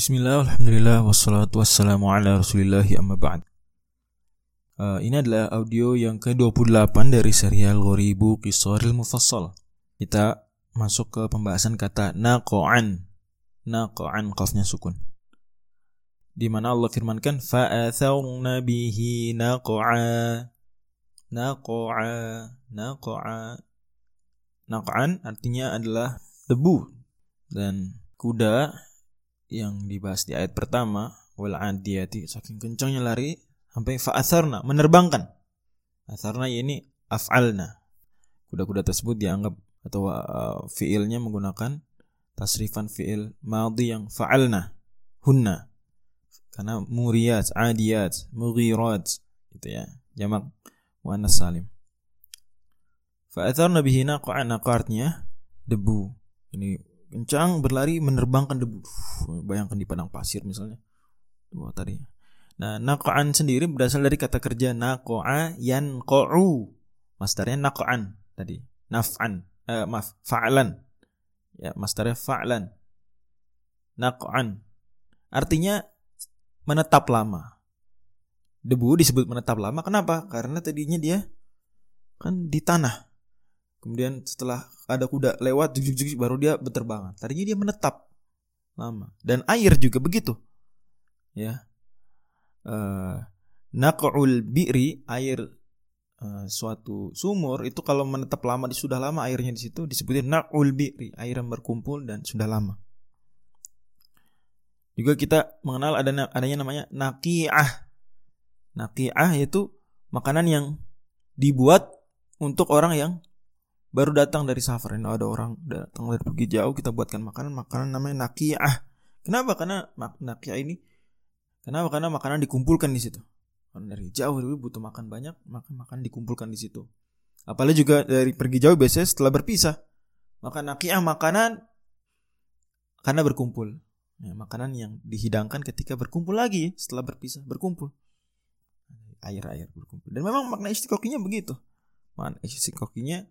Bismillah, Alhamdulillah, wassalatu wassalamu ala rasulillahi amma ba'd. Uh, Ini adalah audio yang ke-28 dari serial Ghoribu Qisaril Mufassal. Kita masuk ke pembahasan kata naqo'an Naqo'an, qafnya sukun. Di mana Allah firmankan fa'atharna bihi naqa'a. Naqa'a naqa'a. Naqa'an artinya adalah debu dan kuda yang dibahas di ayat pertama wal adiyati saking kencangnya lari sampai fa'atharna menerbangkan. Atharna ini af'alna. Kuda-kuda tersebut dianggap atau uh, fiilnya menggunakan tasrifan fiil madhi yang fa'alna hunna. Karena muriyat adiyat mughirat gitu ya jamak muannas salim. Fa'atharna bihi naqa'an artinya debu. Ini kencang berlari menerbangkan debu. bayangkan di padang pasir misalnya. Wah tadi. Nah, naqa'an sendiri berasal dari kata kerja naqa'a yanqa'u. Masdarnya naqa'an tadi. Naf'an. Eh, maaf, fa'lan. Ya, masdarnya fa'lan. Naqa'an. Artinya menetap lama. Debu disebut menetap lama. Kenapa? Karena tadinya dia kan di tanah. Kemudian setelah ada kuda lewat juk, juk, baru dia berterbangan. Tadinya dia menetap lama. Dan air juga begitu. Ya. Uh, bi'ri air uh, suatu sumur itu kalau menetap lama sudah lama airnya di situ disebutnya naqul bi'ri, air yang berkumpul dan sudah lama. Juga kita mengenal adanya adanya namanya naqi'ah. Naqi'ah itu makanan yang dibuat untuk orang yang baru datang dari safar ini ada orang datang dari pergi jauh kita buatkan makanan makanan namanya nakiyah kenapa? Karena nakiyah ini kenapa? Karena makanan dikumpulkan di situ. Orang dari jauh dulu butuh makan banyak makan makan dikumpulkan di situ. Apalagi juga dari pergi jauh biasanya setelah berpisah makan nakiyah makanan karena berkumpul. Ya, makanan yang dihidangkan ketika berkumpul lagi setelah berpisah berkumpul. Air air berkumpul. Dan memang makna istiqoqinya begitu. Makna istiqoqinya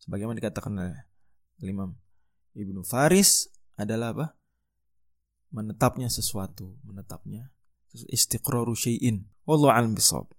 sebagaimana dikatakan oleh Imam Ibnu Faris adalah apa? menetapnya sesuatu, menetapnya istiqraru syai'in. Wallahu a'lam bishawab.